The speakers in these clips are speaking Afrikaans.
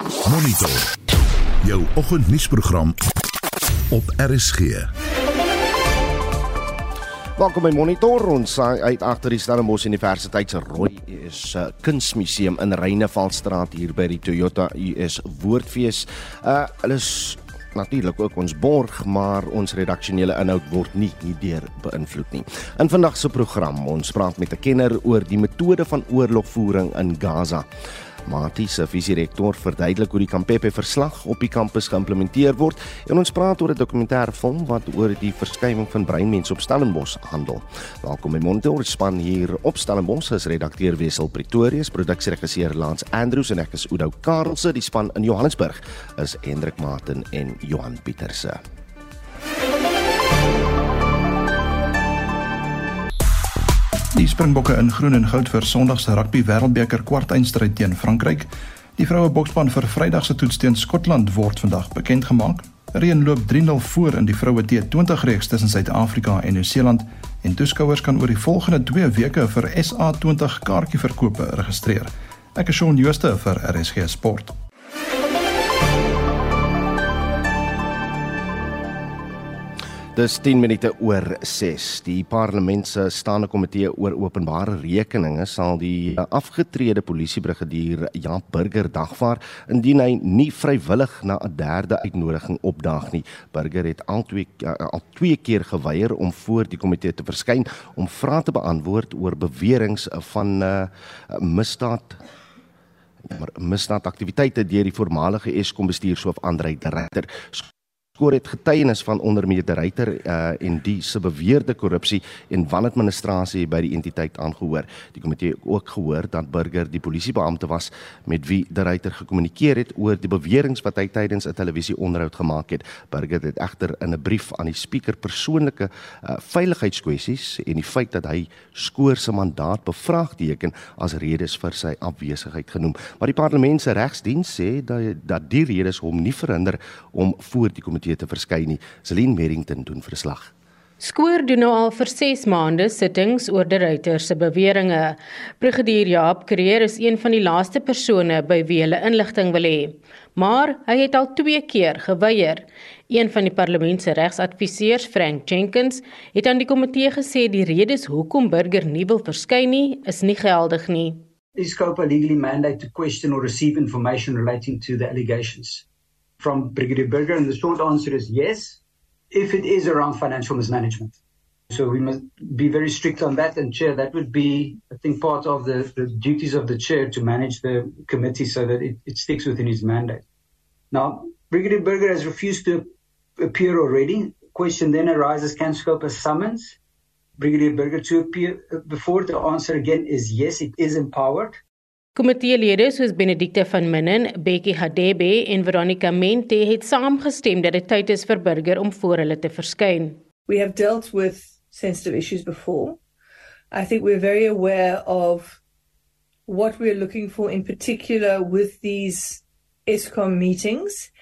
Monitor. Jou oggendnuusprogram op RSG. Welkom by Monitor. Ons uit agter die Stellenbosch Universiteit se Rooi is uh, kunsmuseum in Reinevalstraat hier by die Toyota US Woordfees. Uh hulle is natuurlik ook ons borg, maar ons redaksionele inhoud word nie hierdeur beïnvloed nie. In vandag se program, ons praat met 'n kenner oor die metode van oorlogvoering in Gaza. Mati se visierektor verduidelik hoe die Kampepe verslag op die kampus geïmplementeer word en ons praat oor 'n dokumentêre film wat oor die verskywing van breinmense op Stellenbosch handel. Welkom by Monitor span hier op Stellenbosch as redakteur Wessel Pretorius, produksieregisseur Lance Andrews en ek is Oudo Karelse, die span in Johannesburg is Hendrik Martin en Johan Pieterse. Die Springbokke in groen en goud vir Sondag se rugby wêreldbeker kwartfinale teen Frankryk. Die vroue boksspan vir Vrydag se toets teen Skotland word vandag bekend gemaak. Reën loop 3-0 voor in die vroue T20 reeks tussen Suid-Afrika en Nieu-Seeland en toeskouers kan oor die volgende 2 weke vir SA20 kaartjieverkope registreer. Ek is Shaun Jooste vir RSG Sport. Dis 10 minute oor 6. Die parlement se staande komitee oor openbare rekeninge sal die afgetrede polisiebrigadier Jan Burger dagvaar indien hy nie vrywillig na 'n derde uitnodiging opdaag nie. Burger het al twee al twee keer geweier om voor die komitee te verskyn om vrae te beantwoord oor beweringe van uh, misdaad maar misdaadaktiwiteite deur die voormalige Eskom bestuurshoof Andrei Dretter skoor het getuienis van onder meer die ryter uh, en die se beweerde korrupsie en wanadministrasie by die entiteit aangehoor. Die komitee het ook gehoor dat Burger die polisiebeampte was met wie die ryter gekommunikeer het oor die beweringe wat hy tydens 'n televisieonderhoud gemaak het. Burger het egter in 'n brief aan die spreker persoonlike uh, veiligheidskwessies en die feit dat hy skoor se mandaat bevraagteken as redes vir sy afwesigheid genoem. Maar die parlement se regsdiens sê dat dat die redes hom nie verhinder om voor die komitee komitee te verskyn nie. Celine Merrington doen verslag. Skoor doen nou al vir 6 maande sittings oor die ruiter se beweringe. Brigadier Jaap Kreer is een van die laaste persone by wie hulle inligting wil hê. Maar hy het al 2 keer geweier. Een van die parlement se regsadviseurs, Frank Jenkins, het aan die komitee gesê die redes hoekom burger nie wil verskyn nie, is nie geldig nie. Is scope a legally mandate to question or receive information relating to the allegations? From Brigadier Berger? And the short answer is yes, if it is around financial mismanagement. So we must be very strict on that. And chair, that would be, I think, part of the, the duties of the chair to manage the committee so that it, it sticks within his mandate. Now, Brigadier Berger has refused to appear already. Question then arises, can scope a summons Brigadier Berger to appear before? The answer again is yes, it is empowered. Komiteelede soos Benedicte van Minnen, Bekkie Hadebe en Veronica Mente het saamgestem dat dit tyd is vir burger om voor hulle te verskyn. We have dealt with sensitive issues before. I think we're very aware of what we're looking for in particular with these ESCOM meetings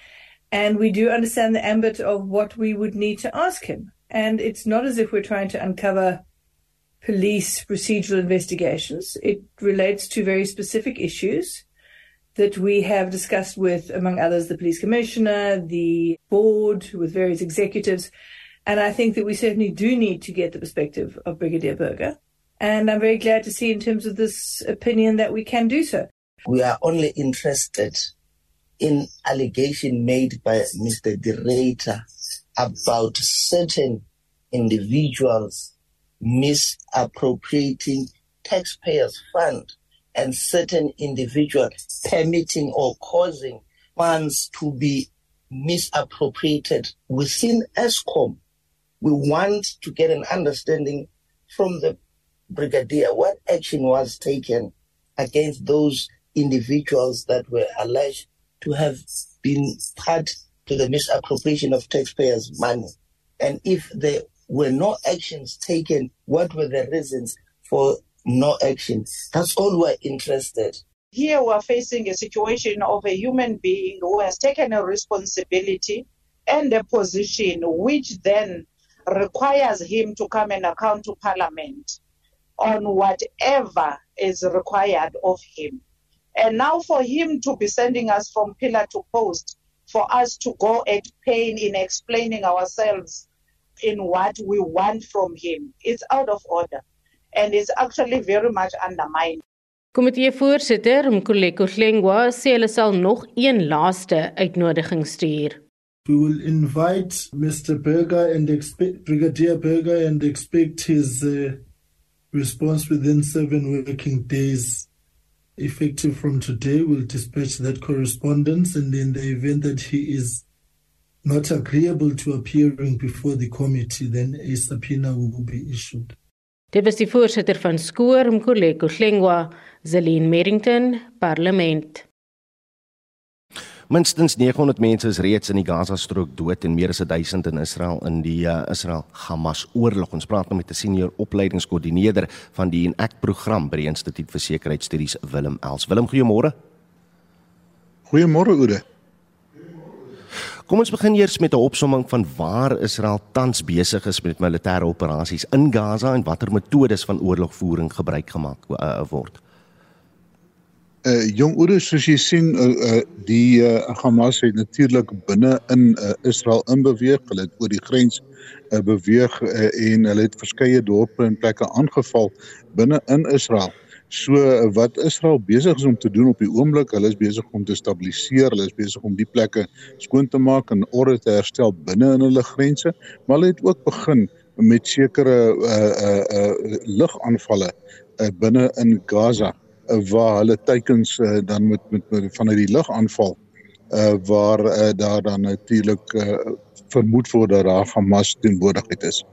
and we do understand the ambit of what we would need to ask him. And it's not as if we're trying to uncover police procedural investigations. It relates to very specific issues that we have discussed with, among others, the police commissioner, the board, with various executives. And I think that we certainly do need to get the perspective of Brigadier Berger. And I'm very glad to see, in terms of this opinion, that we can do so. We are only interested in allegation made by Mr. Director about certain individuals misappropriating taxpayers' fund and certain individuals permitting or causing funds to be misappropriated within ESCOM. We want to get an understanding from the brigadier what action was taken against those individuals that were alleged to have been part to the misappropriation of taxpayers' money. And if there were no actions taken, what were the reasons for no actions? That's all we're interested. Here we're facing a situation of a human being who has taken a responsibility and a position which then requires him to come and account to Parliament on whatever is required of him. And now for him to be sending us from pillar to post, for us to go at pain in explaining ourselves in what we want from him, it's out of order. And it's actually very much undermined. Komitee-voorsitter Mkoleko Hlengwa sê hulle sal nog een laaste uitnodiging stuur. We will invite Mr. Berger and expect Brigadier Berger and expect his uh, response within seven working days. Effective from today, we'll dispatch that correspondence, and in the event that he is not agreeable to appearing before the committee, then a subpoena will be issued. Dit was die voorsitter van Skoor, Mkoleko Hlengwa, Zelin Merrington, Parlement. Minstens 900 mense is reeds in die Gaza-strook dood en meer as 1000 in Israel in die uh, Israel-Hamas oorlog. Ons praat nou met 'n senior opleidingskoördineerder van die ENAC-program by die Instituut vir Sekuriteitsstudies, Willem Els. Willem, goeiemôre. Goeiemôre, Oude. Kom ons begin eers met 'n opsomming van waar Israel tans besig is met militêre operasies in Gaza en watter metodes van oorlogvoering gebruik gemaak uh, word uh jong ouers soos jy sien uh, uh die uh, Hamas het natuurlik binne in uh, Israel inbeweeg. Hulle het oor die grens uh, beweeg uh, en hulle het verskeie dorpe en plekke aangeval binne in Israel. So uh, wat Israel besig is om te doen op die oomblik, hulle is besig om te stabiliseer, hulle is besig om die plekke skoon te maak en orde te herstel binne in hulle grense, maar hulle het ook begin met sekere uh uh, uh lugaanvalle uh, binne in Gaza waar hulle teikens uh, dan met met, met vanuit die lug aanval uh waar uh, daar dan natuurlik uh, vermoed word dat daar Hamas teenwoordigheid is.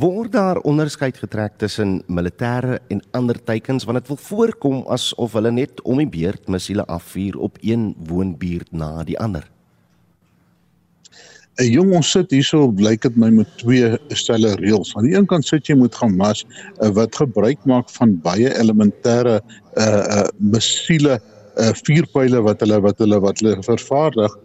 Word daar onderskeid getrek tussen militêre en ander teikens want dit wil voorkom asof hulle net om die beurt missiele afvuur op een woonbuurt na die ander. 'n jong ons sit hierso blyk dit my met twee stelle reëls. Aan die een kant sit jy moet gaan mas uh, wat gebruik maak van baie elementêre uh uh missiele uh vuurpyle wat hulle wat hulle wat hulle vervaardig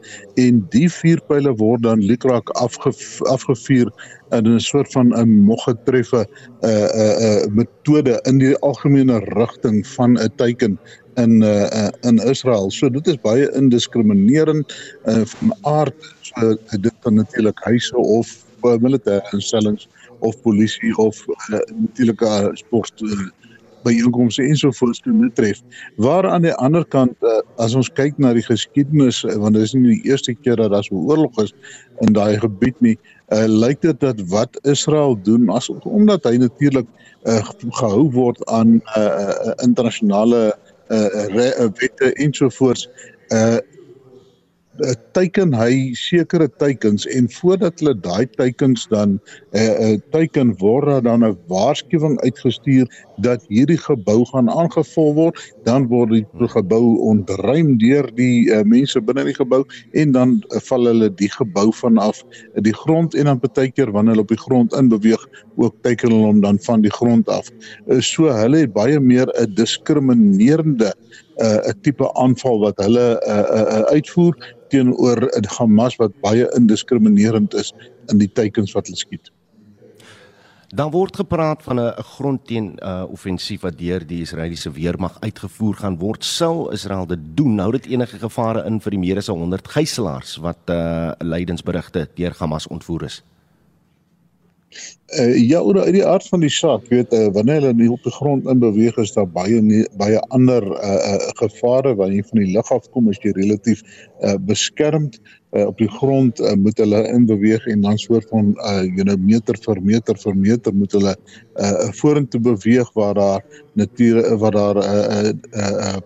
en die vuurpyle word dan likraak afge, afgevuur in 'n soort van 'n moggetreffe uh uh uh metode in die algemene rigting van 'n teiken in uh in Israel. So dit is baie indiskriminerend uh van aard so dit kan natuurlik huise of uh, militêre instellings of polisie of uh, natuurlik uh, sport uh, byeenkomste ensovoorts kan betref. Waar aan die ander kant uh, as ons kyk na die geskiedenis uh, want dit is nie die eerste keer dat daar so oorlog is in daai gebied nie, uh, lyk dit dat wat Israel doen as omdat hy natuurlik uh, gehou word aan uh, uh, internasionale uh wette ensovoorts uh teiken hy sekere teikens en voordat hulle daai teikens dan uh, uh, teiken word daar dan 'n waarskuwing uitgestuur dat hierdie gebou gaan aangeval word. Dan word die gebou ontruim deur die uh, mense binne die gebou en dan uh, val hulle die gebou vanaf die grond en dan baie keer wanneer hulle op die grond in beweeg ook teiken hulle hom dan van die grond af. Uh, so hulle het baie meer 'n diskriminerende 'n uh, tipe aanval wat hulle uh, uh, uitvoer teenoor Hamas wat baie indiskriminerend is in die teikens wat hulle skiet. Dan word gepraat van 'n grondteen uh, offensief wat deur die Israeliese weermag uitgevoer gaan word. Sou Israel dit doen? Nou dit enige gevare in vir die meer as 100 gijslaers wat uh, lydensberigte deur Hamas ontvoer is. Uh, ja, oor uit die aard van die saak, weet uh, wanneer hulle nie op die grond in beweeg is daar baie nie, baie ander uh, uh, gevare wanneer jy van die lug af kom as jy relatief uh, beskermd. Uh, op die grond uh, moet hulle in beweeg en dan soort van uh, you know meter vir meter vir meter moet hulle uh, vorentoe beweeg waar daar natuur waar daar uh, uh, uh,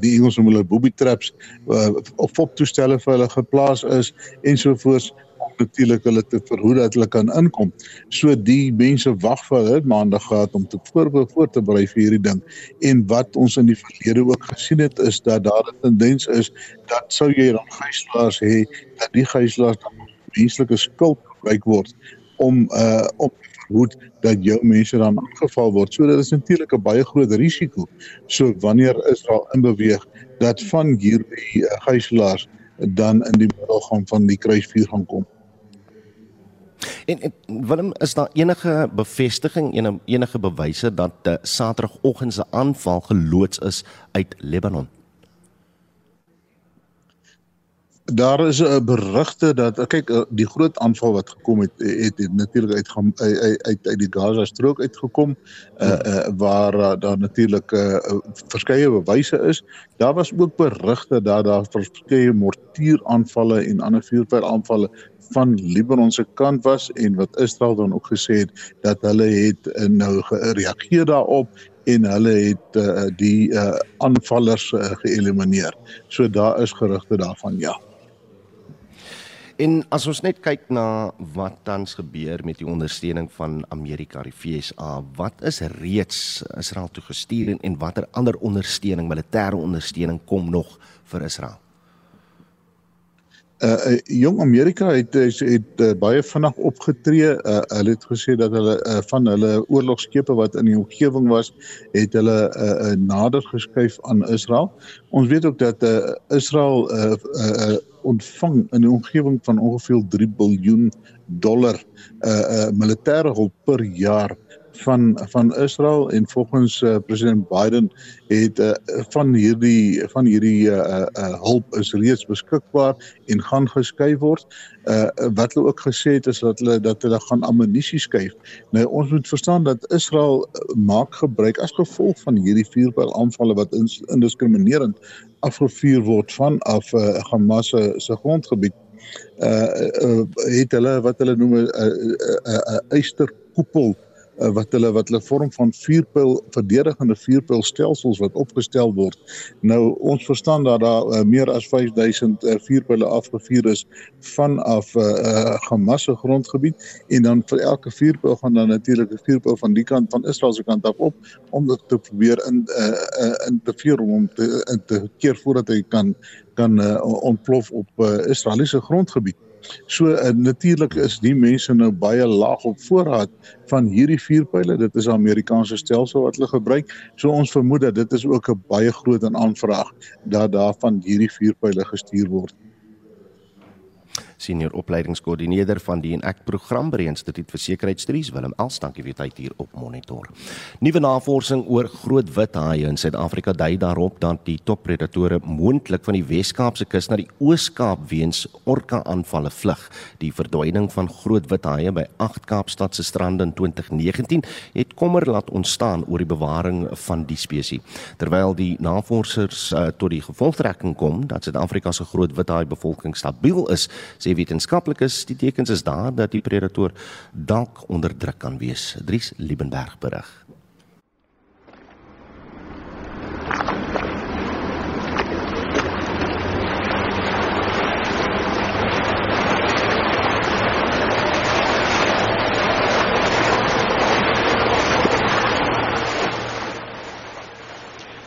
die Engels noem hulle booby traps uh, op foptoestelle vir hulle geplaas is ensovoorts natuurlik hulle te verhoed dat hulle kan inkom. So die mense wag vir hulle maandag gehad om te voorbe voor te berei vir hierdie ding. En wat ons in die verlede ook gesien het is dat daar 'n tendens is dat sou jy dan gijslaers hê dat die gijslaers dan menslike skuld gebruik word om uh op verhoed dat jou mense dan aangeval word. So dit is natuurlik 'n baie groot risiko. So wanneer Israel inbeweeg dat van hierdie uh, gijslaers dan in die middel gaan van die kruisvuur gaan kom. En, en Willem, is daar enige bevestiging en enige bewyse dat uh, Saterdagoggend se aanval geloods is uit Libanon? daar is 'n uh, berigte dat uh, kyk uh, die groot aanval wat gekom het het, het natuurlik uit, uit uit uit die Gaza strook uitgekom uh, uh, waar uh, daar natuurlik uh, verskeie bewyse is daar was ook berigte dat daar verskeie mortieraanvalle en ander vuurpylaanvalle van Libanon se kant was en wat Israel dan ook gesê het dat hulle het uh, nou gereageer daarop en hulle het uh, die uh, aanvallers uh, geëlimineer. So daar is gerugte daarvan ja. En as ons net kyk na wat tans gebeur met die ondersteuning van Amerika, die FSA, wat is reeds Israel toe gestuur en, en watter ander ondersteuning, militêre ondersteuning kom nog vir Israel? Uh, uh jong Amerika het het, het uh, baie vinnig opgetree. Uh, hulle het gesê dat hulle uh, van hulle oorlogskepe wat in die omgewing was, het hulle uh, uh, nader geskuif aan Israel. Ons weet ook dat uh, Israel uh, uh, ontvang in 'n omgewing van ongeveer 3 biljoen dollar uh uh militêre hulp per jaar van van Israel en volgens uh, president Biden het uh, van hierdie van hierdie uh, uh, hulp is reeds beskikbaar en gaan geskuif word. Uh, wat hulle ook gesê het is dat hulle dat hulle gaan ammunisie skuif. Nou ons moet verstaan dat Israel maak gebruik as gevolg van hierdie vuurpyl aanvalle wat indiskriminerend afgevuur word van af uh, Hamas se se grondgebied. Uh, uh het hulle wat hulle noem 'n uh, uh, uh, eysterkoepel uh, uh, wat hulle wat hulle vorm van vuurpyl verdedigende vuurpylstelsels wat opgestel word. Nou ons verstaan dat daar uh, meer as 5000 uh, vuurpyle afgevuur is vanaf uh, uh, Hamas se grondgebied en dan vir elke vuurpyl gaan dan natuurlik 'n vuurpyl van die kant van Israel se kant af op om dit te probeer in uh, uh, in te vuur om te, in te keer voordat hy kan kan uh, ontplof op uh, Israeliese grondgebied. So uh, natuurlik is die mense nou baie laag op voorraad van hierdie vuurpyle. Dit is 'n Amerikaanse stelsel wat hulle gebruik. So ons vermoed dat dit is ook 'n baie groot aanvraag dat daarvan hierdie vuurpyle gestuur word senior opleidingskoördineerder van die Enact program by die Instituut vir Sekuriteitsstudies Willem Els dankie vir tyd hier op monitor. Nuwe navorsing oor groot wit haie in Suid-Afrika dui daarop dat die toppredatore moontlik van die Wes-Kaapse kus na die Oos-Kaap weens orka-aanvalle vlug. Die verdwyning van groot wit haie by 8 Kaapstad se strande in 2019 het kommer laat ontstaan oor die bewaring van die spesies. Terwyl die navorsers uh, tot die gevolgtrekking kom dat Suid-Afrika se groot wit haai bevolking stabiel is, sê wetenskaplikes die tekens is daar dat die predator dalk onder druk kan wees. Dries Liebenberg berig.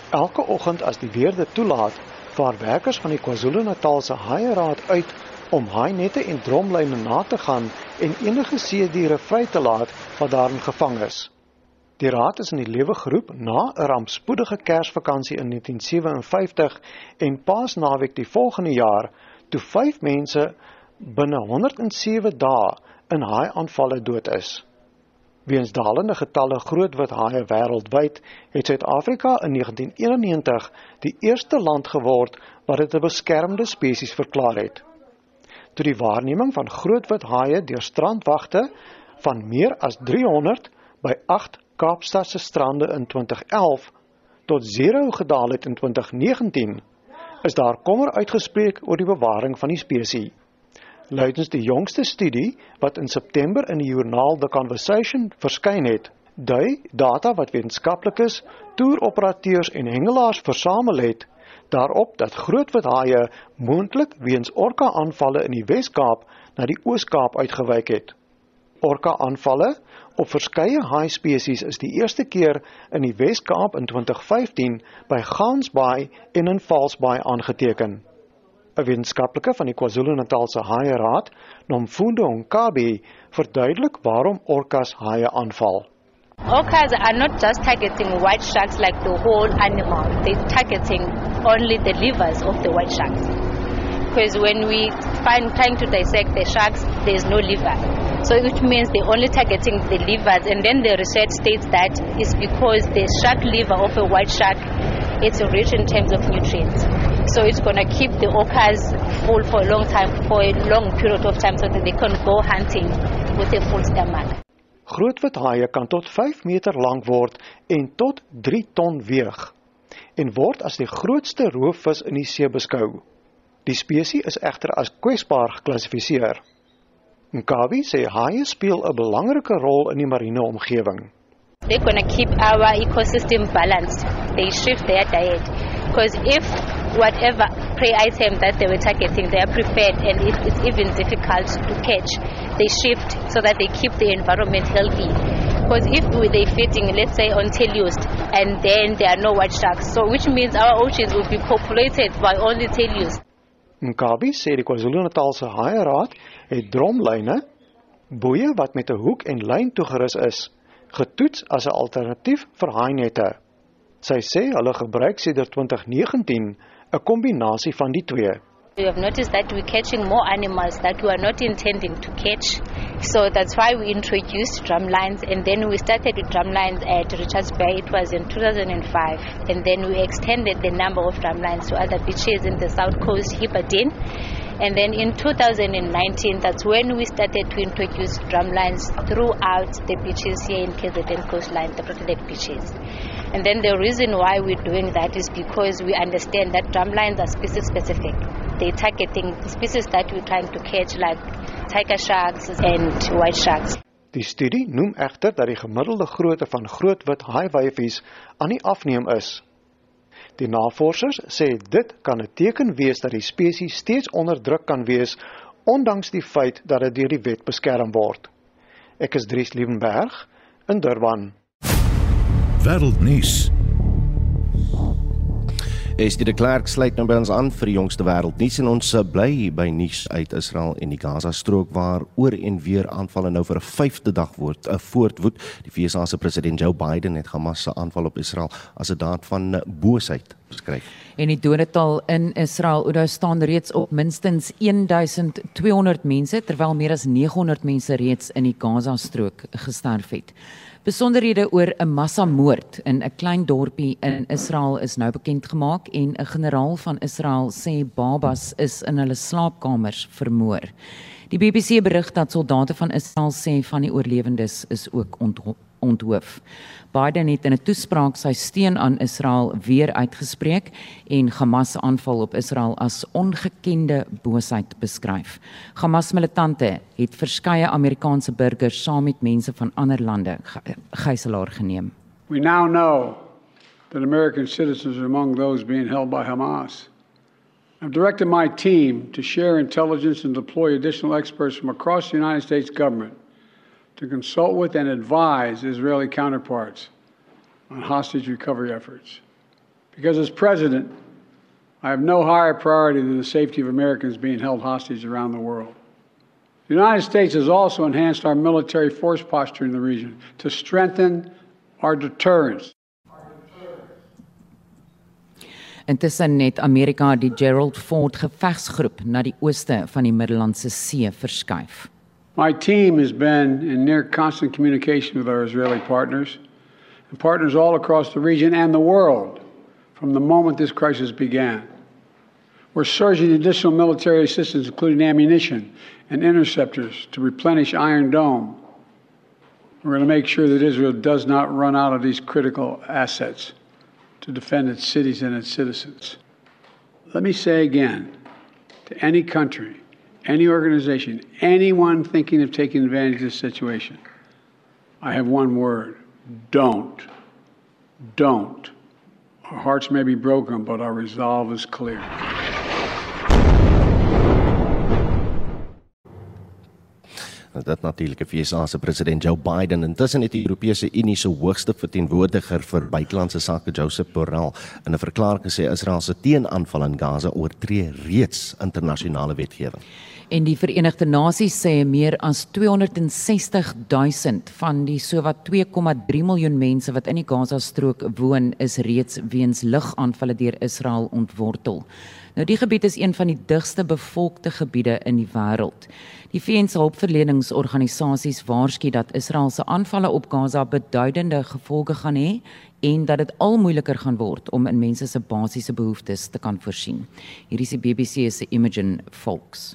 Elke oggend as die weer dit toelaat, vaar werkers van die KwaZulu-Natal se Haie Raad uit om haainette en dromlyne na te gaan en enige seediere vry te laat wat daarin gevang is. Die raad is in die lewe geroep na 'n rampspoedige Kersvakansie in 1957 en Paasnaweek die volgende jaar toe 5 mense binne 107 dae in haaiaanvalle dood is. Weens dalende getalle grootwit haie wêreldwyd, het Suid-Afrika in 1991 die eerste land geword wat dit 'n beskermde spesies verklaar het toe die waarneming van grootwit haie deur strandwagte van meer as 300 by 8 Kaapstadse strande in 2011 tot 0 gedaal het in 2019, is daar kommer uitgespreek oor die bewaring van die spesies. Luitens die jongste studie wat in September in die joernaal The Conversation verskyn het, dui data wat wetenskaplikes, toeroperateurs en hengelaars versamel het, daarop dat grootwit haie moontlik weens orka-aanvalle in die Wes-Kaap na die Oos-Kaap uitgewyk het. Orka-aanvalle op verskeie haai-spesies is die eerste keer in die Wes-Kaap in 2015 by Gansbaai en in Valsbaai aangeteken. 'n Wetenskaplike van die KwaZulu-Natalse Haie Raad, Nomfundo Nkabi, verduidelik waarom orkas haie aanval. Orcas are not just targeting white sharks like the whole animal, they're targeting only the livers of the white sharks. Because when we find trying to dissect the sharks, there's no liver. So it means they're only targeting the livers. And then the research states that it's because the shark liver of a white shark it's rich in terms of nutrients. So it's going to keep the orcas full for a long time, for a long period of time, so that they can go hunting with a full stomach. Grootwithaie kan tot 5 meter lank word en tot 3 ton weeg en word as die grootste roofvis in die see beskou. Die spesies is egter as kwesbaar geklassifiseer. Nkabi sê haie speel 'n belangrike rol in die mariene omgewing. They're going to keep our ecosystem balanced. They shift their diet because if whatever prey item that they were targeting, they are prepared and if it's even difficult to catch, they shift so that they keep the environment healthy. Because if they're feeding, let's say, on teleost, and then there are no white sharks, so which means our oceans will be populated by only teleost. Nkabi sê die KwaZulu-Natalse Haie Raad het dromlyne, boeye wat met 'n hoek en lyn toegerus is, getoets as 'n alternatief vir haainette. Sy sê hulle gebruik sedert 2019 'n kombinasie van die twee. We have noticed that we're catching more animals that we are not intending to catch. So that's why we introduced drumlines and then we started with drumlines at Richards Bay. It was in 2005. And then we extended the number of drumlines to other beaches in the south coast, Hibberdin. And then in 2019, that's when we started to introduce drum lines throughout the beaches here in KZN coastline, the protected beaches. And then the reason why we're doing that is because we understand that drum lines are species specific. They're targeting species that we're trying to catch, like tiger sharks and white sharks. Die studie noem egter dat die gemiddelde grootte van grootwit haaiwyfies aan die afneem is. Die navorsers sê dit kan 'n teken wees dat die spesies steeds onder druk kan wees ondanks die feit dat dit deur die wet beskerm word. Ek is Dries Liebenberg in Durban. Wêreldnuus. Es die Klerk sluit nou by ons aan vir die jongste wêreldnuus en ons eh, bly by nuus uit Israel en die Gaza-strook waar oor en weer aanvalle nou vir 'n vyfde dag word eh, voortwoed. Die VS se president Joe Biden het Hamas se aanval op Israel as 'n daad van eh, boosheid beskryf. En die dodetal in Israel Oudo staan reeds op minstens 1200 mense terwyl meer as 900 mense reeds in die Gaza-strook gesterf het. Besonderhede oor 'n massamoord in 'n klein dorpie in Israel is nou bekend gemaak en 'n generaal van Israel sê babas is in hulle slaapkamers vermoor. Die BBC berig dat soldate van Israel sê van die oorlewendes is ook onthoof. Biden het in 'n toespraak sy steun aan Israel weer uitgespreek en Hamas se aanval op Israel as ongekende boosheid beskryf. Hamas militante het verskeie Amerikaanse burgers saam met mense van ander lande gijslaar geneem. We now know that American citizens are among those being held by Hamas. I've directed my team to share intelligence and deploy additional experts from across the United States government to consult with and advise Israeli counterparts on hostage recovery efforts. Because as president, I have no higher priority than the safety of Americans being held hostage around the world. The United States has also enhanced our military force posture in the region to strengthen our deterrence. Intussen het Amerika die Gerald Ford gevegsgroep na die ooste van die Middellandse See verskuif. My team has been in near constant communication with our Israeli partners and partners all across the region and the world from the moment this crisis began. We're surging additional military assistance, including ammunition and interceptors, to replenish Iron Dome. We're going to make sure that Israel does not run out of these critical assets to defend its cities and its citizens. Let me say again to any country any organization, anyone thinking of taking advantage of this situation, I have one word don't. Don't. Our hearts may be broken, but our resolve is clear. dit natuurlik die VS se president Joe Biden intussen het die Europese Unie se hoogste verteenwoordiger vir buitelandse sake Joseph Borrell in 'n verklaring gesê Israel se teenaanval in Gaza oortree reeds internasionale wetgewing. En die Verenigde Nasies sê meer as 260 000 van die sowat 2,3 miljoen mense wat in die Gaza-strook woon, is reeds weens lugaanvalle deur Israel ontwortel. Nou die gebied is een van die digste bevolkte gebiede in die wêreld. Die VN se hulpverlenings navorsigingsorganisasies waarsku dat Israel se aanvalle op Gaza beduidende gevolge gaan hê en dat dit al moeiliker gaan word om in mense se basiese behoeftes te kan voorsien. Hier is die BBC se Imogen Folks.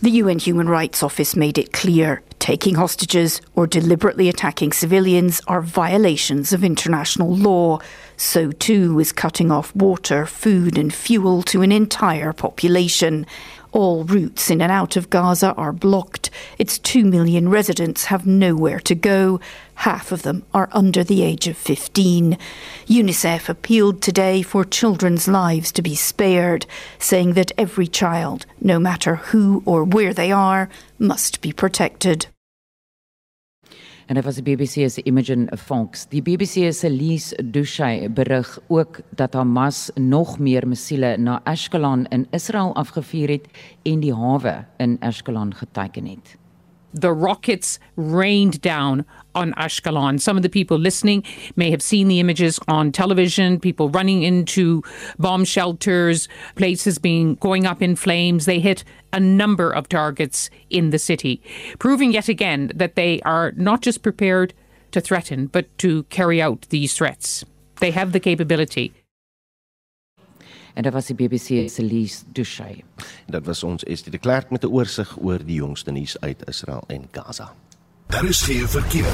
The UN Human Rights Office made it clear taking hostages or deliberately attacking civilians are violations of international law. So too is cutting off water, food, and fuel to an entire population. All routes in and out of Gaza are blocked. Its two million residents have nowhere to go. Half of them are under the age of 15. UNICEF appealed today for children's lives to be spared, saying that every child, no matter who or where they are, must be protected. En dit was die BBC se Imogen Fox. Die BBC se Elise Dushay berig ook dat Hamas nog meer missiele na Ashkelon in Israel afgevuur het en die hawe in Ashkelon geteken het. The rockets rained down on Ashkelon. Some of the people listening may have seen the images on television, people running into bomb shelters, places being going up in flames. They hit a number of targets in the city, proving yet again that they are not just prepared to threaten, but to carry out these threats. They have the capability. En dit was die BBC se Elise Dushay. Dit was ons Estie de Klerk met 'n oorsig oor die jongste nuus uit Israel en Gaza. Daar is geen verkeer.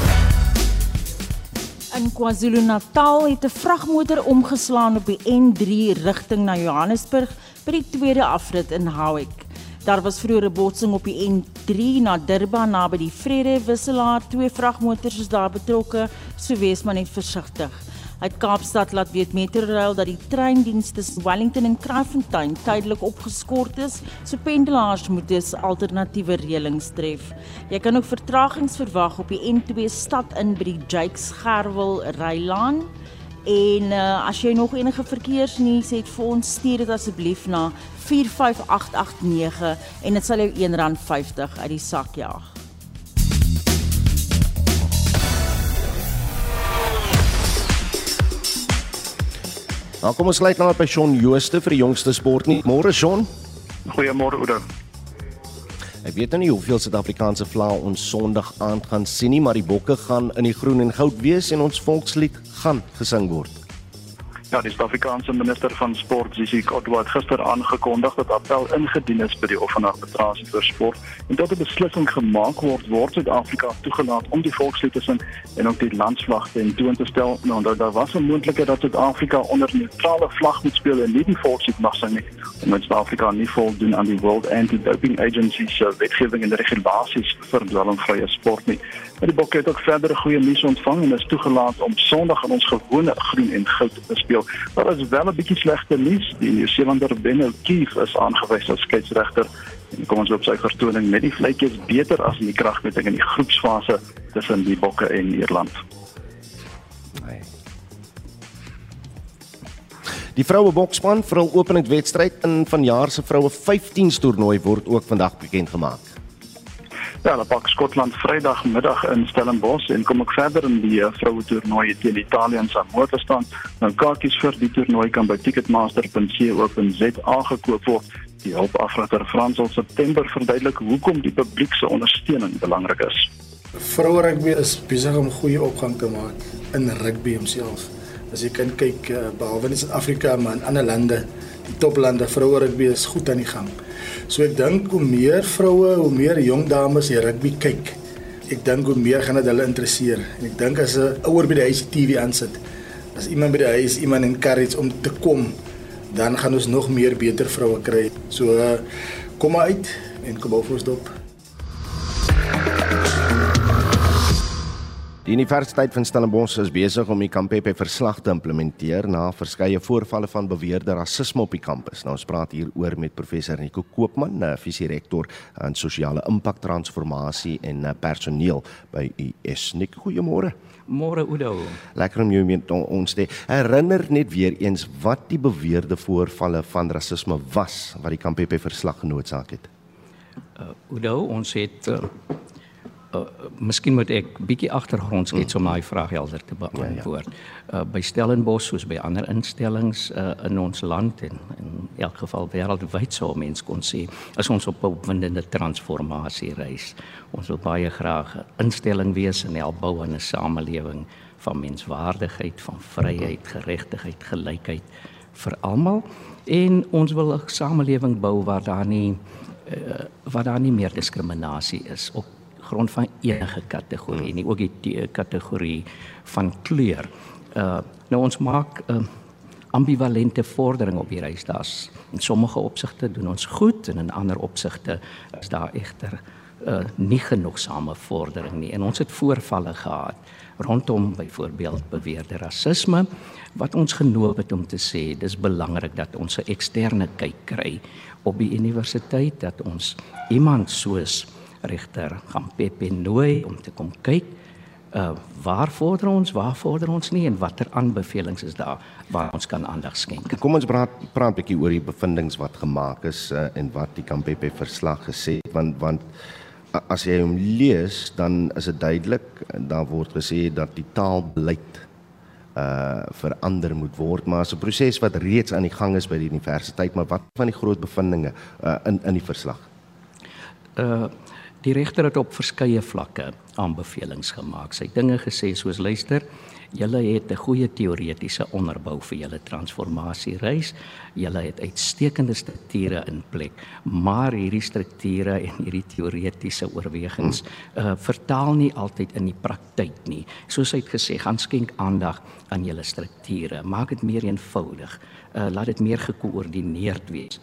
In KwaZulu-Natal het 'n vragmotor omgeslaan op die N3 rigting na Johannesburg by die tweede afrit in Howick. Daar was vroeër 'n botsing op die N3 na Durban naby die Vrede wisselaar. Twee vragmotors is daar betrokke, so wees maar net versigtig. Uit Kaapstad laat weet Metrorail dat die treindiens tussen Wellington en Kraaifontein tydelik opgeskort is, so pendelaars moet dus alternatiewe reëlings tref. Jy kan ook vertragings verwag op die N2 stad in by die Jakes Gerwel Rylaan. En uh, as jy nog enige verkeersnuus het vir ons, stuur dit asseblief na 45889 en dit sal jou R1.50 uit die sak jaag. Nou kom ons sluit nou op by Shaun Jooste vir die jongste sport nie. Môre Shaun. Goeiemôre Oudo. Ek weet nou nie hoeveel Suid-Afrikaanse vlae ons Sondag aand gaan sien nie, maar die bokke gaan in die groen en goud wees en ons volkslied gaan gesing word. Ja, die Suid-Afrikaanse minister van sport, Sisi Kodwa, het gister aangekondig dat appel ingedien is by die Hof van Arbitrasie vir Sport en dat 'n beslissing gemaak word word Suid-Afrika toegelaat om die volkslied te sing en ook die landsvlag te toon te stel. Nou, daar, daar was 'n moontlikheid dat Suid-Afrika onder 'n neutrale vlag moet speel en nie die volkslied mag sing nie, omdat Suid-Afrika nie voldoen aan die World Anti-Doping Agency se wetgewing en regulasies vir dwelmvrye sport nie. Maar die bokke het ook verdere goeie nuus ontvang en is toegelaat om Sondag in ons gewone groen en goud te speel. Daar is wel 'n bietjie slegte nuus. Die Nieu-Seelander Ben O'Keefe is aangewys as skeieregter en kom ons op sy vertoning met die vletjies beter as in die kragmeting in die groepsfase tussen die bokke en Ierland. Nee. Die vroue boksspan vir hul openingswedstryd in vanjaar se vroue 15s toernooi word ook vandag bekend gemaak. Ja, hulle pak Skotland Vrydagmiddag in Stellenbosch en kom ek verder in die uh, vroue toernooi teen Italië en Samoa te staan. Nou kaartjies vir die toernooi kan by ticketmaster.co.za gekoop word. Die hulpafrater Frans op September verduidelik hoekom die publiek se ondersteuning belangrik is. Vroue rugby is besig om goeie opgang te maak in rugby homself. As jy kan kyk uh, behalwe in Suid-Afrika maar in ander lande, die toplande vroue rugby is goed aan die gang. So ek dink hoe meer vroue, hoe meer jong dames hier rugby kyk, ek dink hoe meer gaan dit hulle interesseer. En ek dink as 'n ouer by die huis TV aansit, as iemand by die huis iemand encourage om te kom, dan gaan ons nog meer beter vroue kry. So uh, kom maar uit en kom op ons dop. Die Universiteit van Stellenbosch is besig om die Kampepe verslag te implementeer na verskeie voorvalle van beweerde rasisme op die kampus. Nou ons praat hier oor met professor Nico Koopman, visierektor aan sosiale impak transformasie en eh, personeel by US. Nik, goeiemôre. Môre Udo. Lekker om jou met ons te herinner net weer eens wat die beweerde voorvalle van rasisme was wat die Kampepe verslag genootsaak het. Uh, Udo, ons het uh, uh, miskien moet ek bietjie agtergrond skets om daai vraag helder te beantwoord. Ja, ja. Uh, by Stellenbosch soos by ander instellings uh, in ons land en in elk geval wêreldwyd sou mens kon sê as ons op 'n opwindende transformasie reis. Ons wil baie graag 'n instelling wees en help bou aan 'n samelewing van menswaardigheid, van vryheid, geregtigheid, gelykheid vir almal en ons wil 'n samelewing bou waar daar nie uh, waar daar nie meer diskriminasie is op grond van enige kategorie nie, ook die kategorie van kleur. Uh nou ons maak uh, ambivalente vordering op die reis. Daar's in sommige opsigte doen ons goed en in ander opsigte is daar egter uh nie genoegsame vordering nie. En ons het voorvalle gehad rondom byvoorbeeld beweerde rasisme wat ons genoop het om te sê dis belangrik dat ons 'n eksterne kyk kry op die universiteit dat ons iemand soos regter gaan Pepe nooi om te kom kyk uh waar vorder ons waar vorder ons nie en watter aanbevelings is daar waar ons kan aandag skenk. Kom ons praat praat 'n bietjie oor die bevindinge wat gemaak is uh, en wat die Kampepe verslag gesê het want want as jy hom lees dan is dit duidelik daar word gesê dat die taalbeleid uh verander moet word maar 'n proses wat reeds aan die gang is by die universiteit maar wat van die groot bevindinge uh in in die verslag uh die regter het op verskeie vlakke aanbevelings gemaak sy dinge gesê soos luister Julle het 'n goeie teoretiese onderbou vir julle transformasiereis. Julle het uitstekende strukture in plek, maar hierdie strukture en hierdie teoretiese oorwegings uh vertaal nie altyd in die praktyk nie. Soos hy het gesê, gaan skenk aandag aan julle strukture. Maak dit meer eenvoudig. Uh laat dit meer gekoördineerd wees.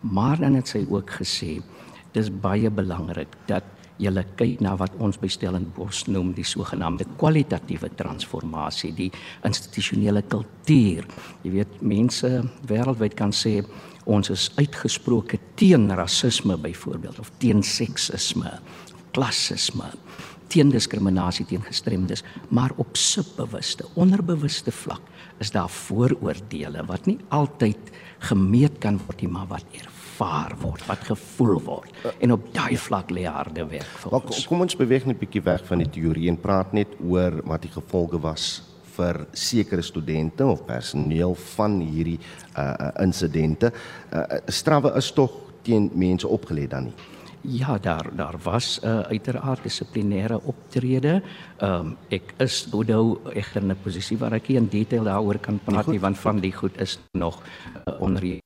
Maar dan het sy ook gesê, dis baie belangrik dat julle kyk na wat ons by Stellenbosch noem die sogenaamde kwalitatiewe transformasie, die institusionele kultuur. Jy weet, mense wêreldwyd kan sê ons is uitgesproke teen rasisme byvoorbeeld of teen seksisme, klassisme, teen diskriminasie teen gestremdes, maar op subbewuste, onderbewuste vlak is daar vooroordeele wat nie altyd gemeet kan word nie, maar wat ervaar ervaar word, wat gevoel word. En op daai vlak lê harde werk vir ons. Maar kom ons beweeg net 'n bietjie weg van die teorie en praat net oor wat die gevolge was vir sekere studente of personeel van hierdie uh insidente. Uh strawwe is tog teen mense opgelê dan nie. Ja, daar daar was 'n uh, uiteraard dissiplinêre optrede. Ehm um, ek is nou egter in 'n posisie waar ek nie in detail daaroor kan praat nie want van die goed is nog uh, onder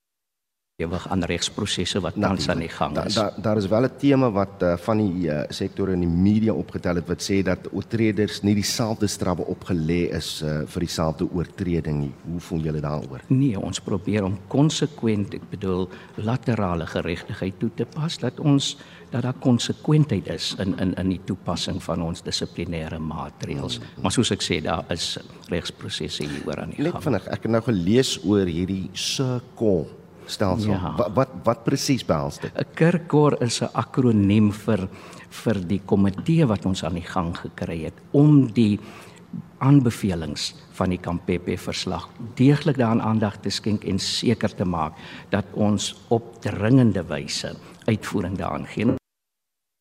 ewig aan regsprosesse wat tans aan die gang is. Daar da, daar is wel 'n tema wat uh, van die uh, sektore in die media opgetel het wat sê dat oortreders nie dieselfde strawwe opgelê is uh, vir dieselfde oortreding nie. Hoe voel julle daaroor? Nee, ons probeer om konsekwent, ek bedoel laterale geregtigheid toe te pas dat ons dat daar konsekwentheid is in in in die toepassing van ons dissiplinêre maatreëls. Hmm. Maar soos ek sê, daar is regsprosesse hieroor aan die gang. Net vinnig, ek het nou gelees oor hierdie SIRCOL stelsel. Ja. Wat wat, wat presies behels dit? 'n Kerkor is 'n akroniem vir vir die komitee wat ons aan die gang gekry het om die aanbevelings van die Kampepe verslag deeglik daaraan aandag te skenk en seker te maak dat ons op dringende wyse uitvoering daaraan gee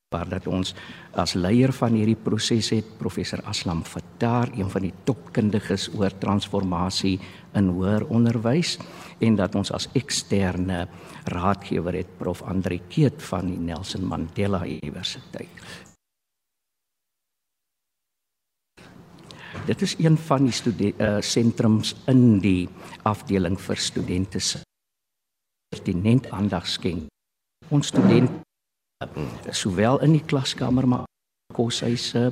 waar dat ons as leier van hierdie proses het professor Aslam Fattar een van die topkundiges oor transformasie in hoër onderwys en dat ons as eksterne raadgewer het prof Andre Keet van die Nelson Mandela Universiteit. Dit is een van die uh, sentrums in die afdeling vir studente se pertinent aandag skenk. Ons studente sowel in die klaskamer maar koshuise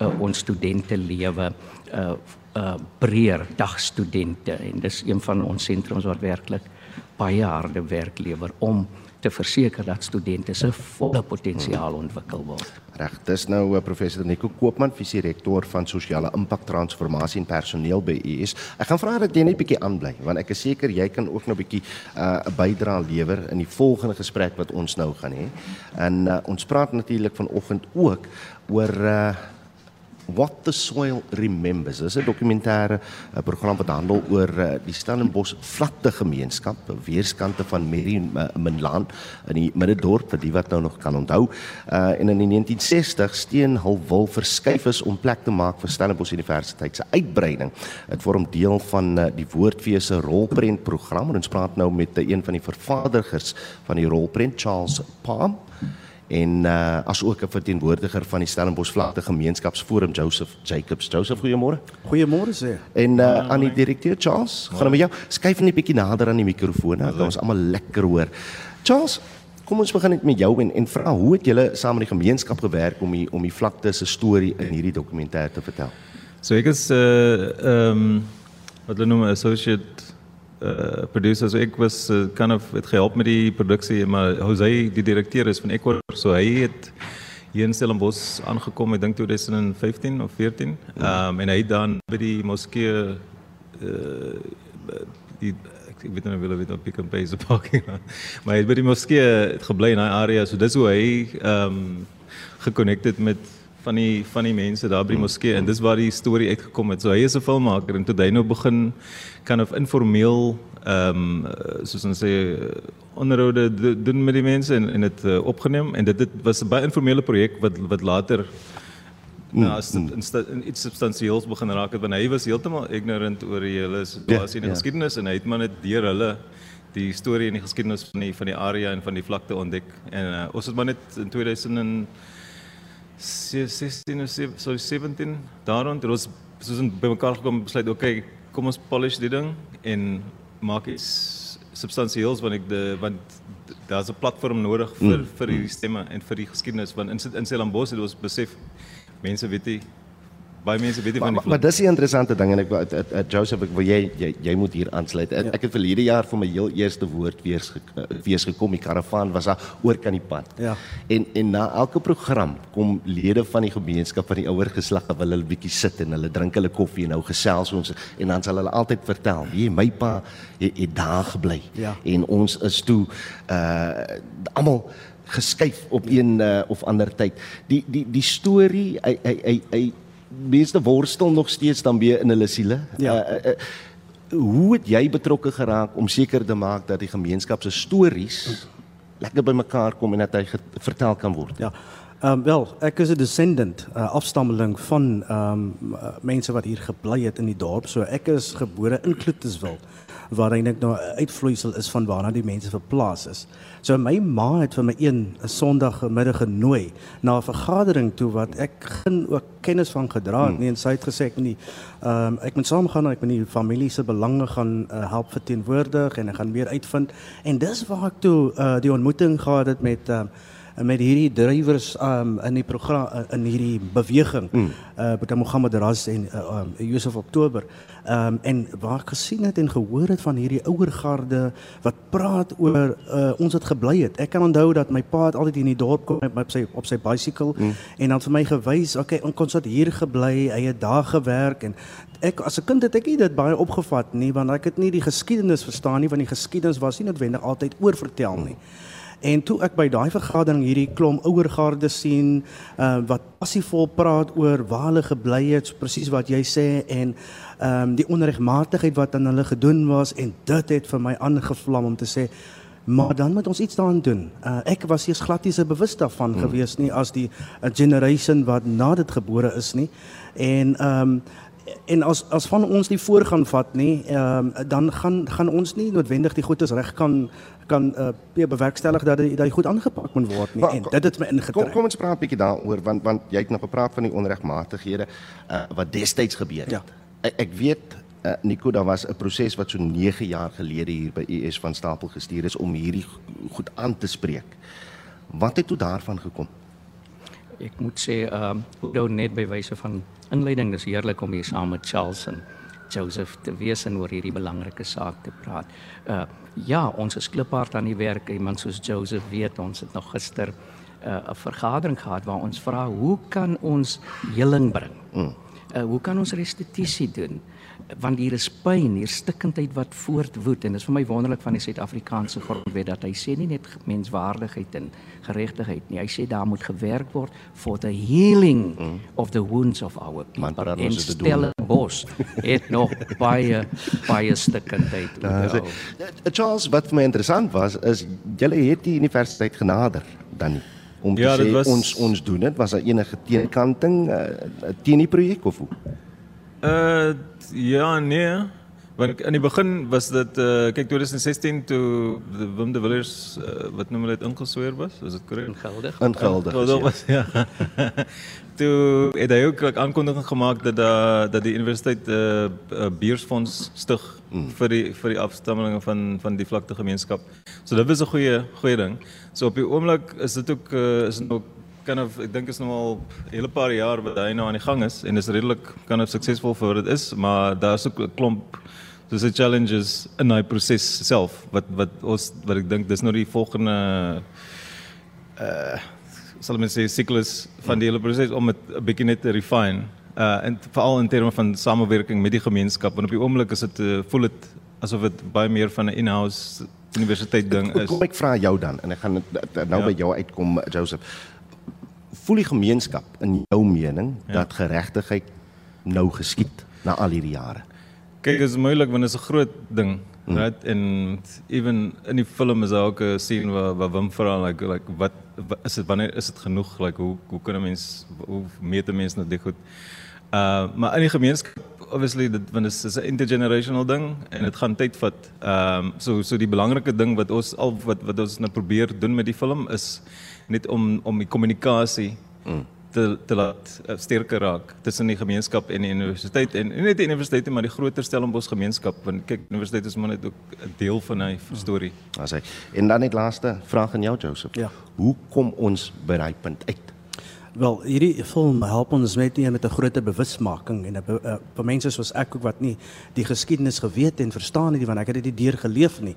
uh, ons studente lewe uh uh breër dagstudente en dis een van ons sentrums wat werklik baie harde werk lewer om te verseker dat studente se volle potensiaal ontwikkel word. Reg, dis nou professor Nico Koopman, visierektor van sosiale impak transformasie en personeel by US. Ek gaan vra dat jy net 'n bietjie aanbly want ek is seker jy kan ook nou 'n bietjie 'n uh, bydrae lewer in die volgende gesprek wat ons nou gaan hê. En uh, ons praat natuurlik vanoggend ook oor uh, What the Soil Remembers. Dis 'n dokumentêre uh, program wat handel oor uh, die Stellenbosch vlakte gemeenskap, weerskante van Merrie-Minlaan in die middedorp vir die wat nou nog kan onthou. Uh, en in die 1960 steen hul wil verskuif is om plek te maak vir Stellenbosch Universiteit se uitbreiding. Dit vorm deel van uh, die Woordfees se rolprent program en ons praat nou met uh, een van die vervaardigers van die rolprent Charles Palm en uh, as ook 'n verteenwoordiger van die Stellenbosch Vlakte Gemeenskapsforum Joseph Jacobs. Joseph, goeiemôre. Goeiemôre sê. En uh, aan die direkteur Charles, gaan met jou. Skuif net 'n bietjie nader aan die mikrofoon, dat ons almal lekker hoor. Charles, kom ons begin net met jou en en vra hoe het julle saam met die gemeenskap gewerk om die om die vlakte se storie in hierdie dokumentêr te vertel? So ek is 'n uh, ehm um, wat hulle noem associate uh, producer. So ek was uh, kind of het gehelp met die produksie maar Jose die direkteur is van Ecuador so hy het hier in Stellenbosch aangekom ek dink 2015 of 14 ehm um, en hy dan by die moskee uh, die ek weet nie wil weet op Pick and Pay se parking maar hy het by die moskee het gebly in daai area so dis hoe hy ehm um, gekonnekteer met van die van die mense daar by die moskee en dis waar die storie uitgekom het. So hy is 'n filmmaker en toe hy nou begin kan of informeel ehm um, soos ons sê onderhoude doen met die mense en en dit uh, opgeneem en dit dit was 'n baie informele projek wat wat later nou in, in iets substansieels begin raak het want hy was heeltemal ignorant oor die hele situasie ja, in die ja. geskiedenis en hy het maar net deur hulle die storie en die geskiedenis van die van die area en van die vlakte ontdek. En uh, ons het maar net in 2000 en 16 of so 17 daaroond het ons soos by mekaar gekom besluit okay kom ons polish die ding en maak iets substansieels want ek de want daar's 'n platform nodig vir mm. vir hierdie stemme en vir die geskiedenis want in in Stellenbosch het ons besef mense weet nie baie mense weet nie van die Maar, maar dis 'n interessante ding en ek uh, uh, Joseph ek wil jy, jy jy moet hier aansluit. Ja. Ek het verlede jaar vir my heel eerste woord weer uh, wees gekom. Die karavaan was daar oor kan die pad. Ja. En en na elke program kom lede van die gemeenskap van die ouer geslag wil hulle bietjie sit en hulle drink hulle koffie en nou gesels ons en dan sal hulle altyd vertel, "Wie my pa het, het daar gebly." Ja. En ons is toe uh almal geskuif op een uh, of ander tyd. Die die die storie hy hy hy, hy meeste worstel nog steeds dan weer in hulle siele. Ja. Uh, uh, uh, hoe het jy betrokke geraak om seker te maak dat die gemeenskap se stories lekker bymekaar kom en dat hy vertel kan word? Ja. Ehm um, wel, ek is 'n descendant, uh, afstammeling van ehm um, uh, mense wat hier gebly het in die dorp. So ek is gebore in Kloetiswil waar eintlik nou 'n uitvloeisel is van waarna die mense verplaas is. So my ma het vir my een 'n Sondagmiddag genooi na 'n vergadering toe wat ek geen ook kennis van gedra het hmm. nie en sy het gesê ek moet nie ehm um, ek moet saamgaan en ek moet die familie se belange gaan uh, help verteenwoordig en ek gaan meer uitvind en dis waar ek toe uh, die ontmoeting gehad het met uh, met hierdie drywers um in die program in hierdie beweging mm. uh met Mohammed Ras en uh, um Josef Oktober um en waar ek gesien het en gehoor het van hierdie ouer garde wat praat oor uh ons het gebly het ek kan onthou dat my pa het altyd in die dorp kom met op sy op sy bicycle mm. en dan vir my gewys okay ons het hier gebly hy het daar gewerk en ek as 'n kind het ek dit baie opgevat nie want ek het nie die geskiedenis verstaan nie want die geskiedenis was nie noodwendig altyd oorvertel nie mm. En toe ek by daai vergadering hierdie klomp ouergarde sien uh, wat passievol praat oor waar hulle gebly het, presies wat jy sê en ehm um, die onregmatigheid wat aan hulle gedoen was en dit het vir my aangevlam om te sê maar dan moet ons iets daaraan doen. Uh, ek was eers glad nie se bewus daarvan hmm. gewees nie as die uh, generation wat na dit gebore is nie. En ehm um, en as as van ons nie voorgaan vat nie, ehm um, dan gaan gaan ons nie noodwendig die goedes reg kan kan uh, bewerkstellig dat dit dat goed aangepak moet word nie. Maar, en dit het my ingetrek. Kom kom ons praat 'n bietjie daaroor want want jy het nog gepraat van die onregmatighede uh, wat destyds gebeur het. Ja. Ek, ek weet uh, Nico daar was 'n proses wat so 9 jaar gelede hier by US van Stapel gestuur is om hierdie goed aan te spreek. Wat het toe daarvan gekom? Ek moet sê ehm um, nou net by wyse van inleiding dis heerlik om hier saam met Charles en Joseph te wees en oor hierdie belangrike saak te praat. Uh ja, ons is kliphard aan die werk. Iemand soos Joseph weet ons het nog gister uh, 'n vergadering gehad waar ons vra hoe kan ons heling bring? Mm. Uh hoe kan ons restituisie doen? Want hier is pyn, hier stikkindheid wat voortwoed en dit is vir my wonderlik van die Suid-Afrikaanse grondwet dat hy sê nie net menswaardigheid en geregtigheid nie. Hy sê daar moet gewerk word for the healing mm. of the wounds of our people. En Stellenbosch het nog baie baie stikkindheid. Uh, Charles, wat vir my interessant was is julle het die universiteit genader dan nie om te ja, sê was... ons ons doen dit was daar enige teenkanting uh, teen die projek of hoe? Uh ja nee want in die begin was dit uh kyk 2016 toe die Wim de Villiers uh, wat noem hulle dit ingesweer was was dit korrek ingeldig ingeldig uh, was ja toe het hy ook 'n aankondiging gemaak dat da, dat die universiteit 'n uh, uh, beursfonds stig mm. vir die vir die afstammelinge van van die vlakte gemeenskap. So dit was 'n goeie goeie ding. So op die oomblik is dit ook uh, is dit ook kind of ek dink is nou al 'n hele paar jaar wat hy nou aan die gang is en is redelik kind of suksesvol vir wat dit is, maar daar's ook 'n klomp dis 'n challenges in daai proses self wat wat ons wat ek dink dis nou die volgende uh sal mens sê siklus van die hele proses om dit 'n bietjie net te refine. Uh en veral in terme van samewerking met die gemeenskap en op die oomblik is dit uh, voel dit asof dit baie meer van 'n in-house universiteit ding is. Kom ek vra jou dan en ek gaan nou ja. by jou uitkom Joseph voel die gemeenskap in jou mening ja. dat geregtigheid nou geskied na al hierdie jare? Kyk, dit is moeilik want dit is 'n groot ding, mm. right? En even in die film is daar ook 'n scene waar waar Wim vra like like wat, wat is dit wanneer is dit genoeg? Like hoe hoe kan 'n mens hoe meet 'n mens nou dit goed? Uh maar in die gemeenskap obviously dit want dit is 'n intergenerational ding en dit gaan tyd vat. Ehm um, so so die belangrike ding wat ons al wat wat ons nou probeer doen met die film is net om om die kommunikasie mm. te te laat uh, sterker raak tussen die gemeenskap en die universiteit en nie net die universiteit maar die groter Stellenbosch gemeenskap want kyk universiteit is maar net ook 'n deel van hy mm. storie. As hy en dan net laaste vraag aan jou Joseph. Ja. Hoe kom ons by daai punt uit? Wel, hierdie film help ons met nie met 'n groter bewusmaking en 'n uh, vir mense soos ek ook wat nie die geskiedenis geweet en verstaan het nie want ek het dit nie deur geleef nie.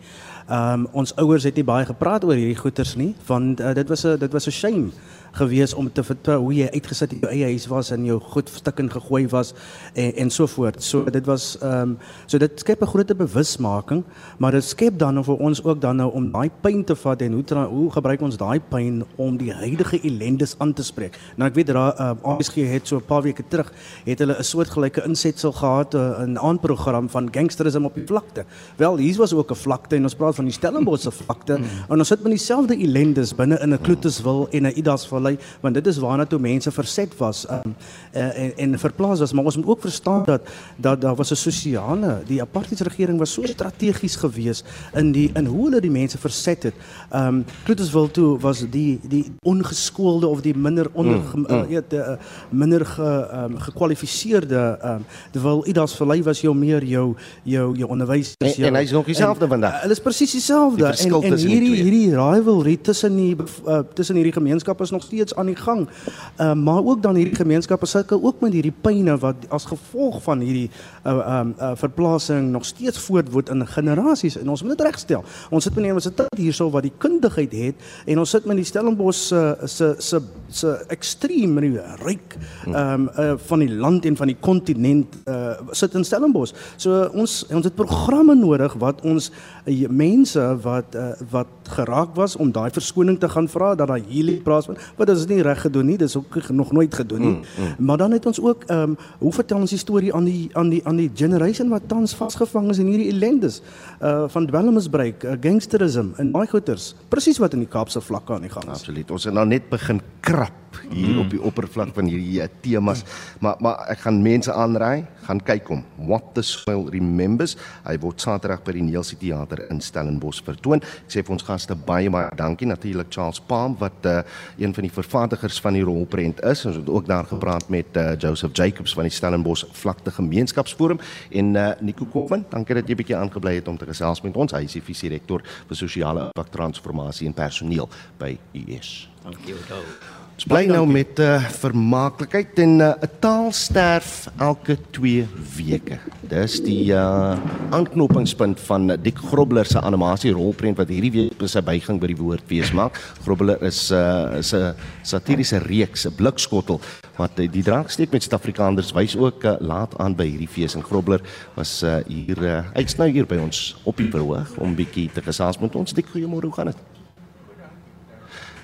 Ehm um, ons ouers het nie baie gepraat oor hierdie goeters nie want uh, dit was 'n dit was 'n shame gewees om te vertel hoe jy uitgesit in jou eie huis was en jou goed stuk in gegooi was en en so voort. So dit was ehm um, so dit skep 'n groot bewusmaking, maar dit skep dan nou vir ons ook dan nou om daai pyn te vat en hoe hoe gebruik ons daai pyn om die huidige ellendes aan te spreek. Nou ek weet dat ehm uh, ASG het so 'n paar weke terug het hulle 'n soortgelyke insetsel gehad uh, in 'n aanprogram van gangsterisme op die vlakte. Wel, hier was ook 'n vlakte en ons praat van die Stellenbosch se vlakte mm. en ons sit met dieselfde ellendes binne in 'n Kloetuswil en 'n Idasville vallei want dit is waarna toe mense verset was um, uh, en en verplaas was maar ons moet ook verstaan dat dat daar was 'n sosiale die apartheidsregering was so strategies gewees in die in hoe hulle die mense verset het. Um, Kloetuswil toe was die die ongeskoolde of die minder onder mm, mm. Uh, uh, uh, minder ge um, gekwalifiseerde um, terwyl Idas Vallei was jou meer jou jou jou onderwysers en, en hy's nog dieselfde vandag. Hulle is presies dieselfde die en en hierdie die hierdie rivalry tussen die uh, tussen hierdie gemeenskappe is nog steeds aan die gang. Ehm uh, maar ook dan hierdie gemeenskappe sukkel ook met hierdie pyne wat as gevolg van hierdie ehm uh, uh, uh, verplasing nog steeds voortwoed in generasies en ons moet dit regstel. Ons sit met 'n universiteit hierso wat die kundigheid het en ons sit met die Stellenbosch se se se se ekstreem ryk ehm um, uh, van die land en van die kontinent uh, sit in Stellenbosch. So ons ons het programme nodig wat ons uh, mense wat uh, wat geraak was om daai verskoning te gaan vra dat daai healing plaasvind wat is nie reg gedoen nie dis ook nog nooit gedoen nie. Mm, mm. maar dan het ons ook ehm um, hoe vertel ons die storie aan die aan die aan die generation wat tans vasgevang is in hierdie ellendes uh van dwelmmisbruik uh, gangsterisme en baie goeters presies wat in die Kaapse vlakke aan die gang is. Absoluut. Ons het nou net begin krap hier mm. op die oppervlak van hierdie uh, temas maar maar ek gaan mense aanraai gaan kyk hom what the soil remembers hy word saterdag by die Neelsie teater in Stellenbosch vertoon ek sê vir ons gaste baie baie dankie natuurlik Charles Palm wat uh, een van die vervaardigers van die rolprent is. Ons het ook daar gepraat met uh, Joseph Jacobs van die Stellenbosch Vlakte Gemeenskapsforum en uh, Nico Koopman. Dankie dat jy bietjie aangebly het om te gesels met ons. Hy is die visierektor vir sosiale impak transformasie en personeel by US. Dankie jou. Ons bly nou met 'n uh, vermaaklikheid en 'n uh, taal sterf elke 2 weke. Dis die uh, aanknopingspunt van Dick Grobler se animasie rolprent wat hierdie week sy byging by die woord fees maak. Grobler is 'n uh, is 'n satiriese reeks, 'n blikskottel wat uh, die draak steek met Suid-Afrikaners wys ook uh, laat aan by hierdie fees en Grobler was uh, hier uh, hy's nou hier by ons op die verhoog om bietjie te gesels met ons. Dick, goeiemôre, hoe gaan dit?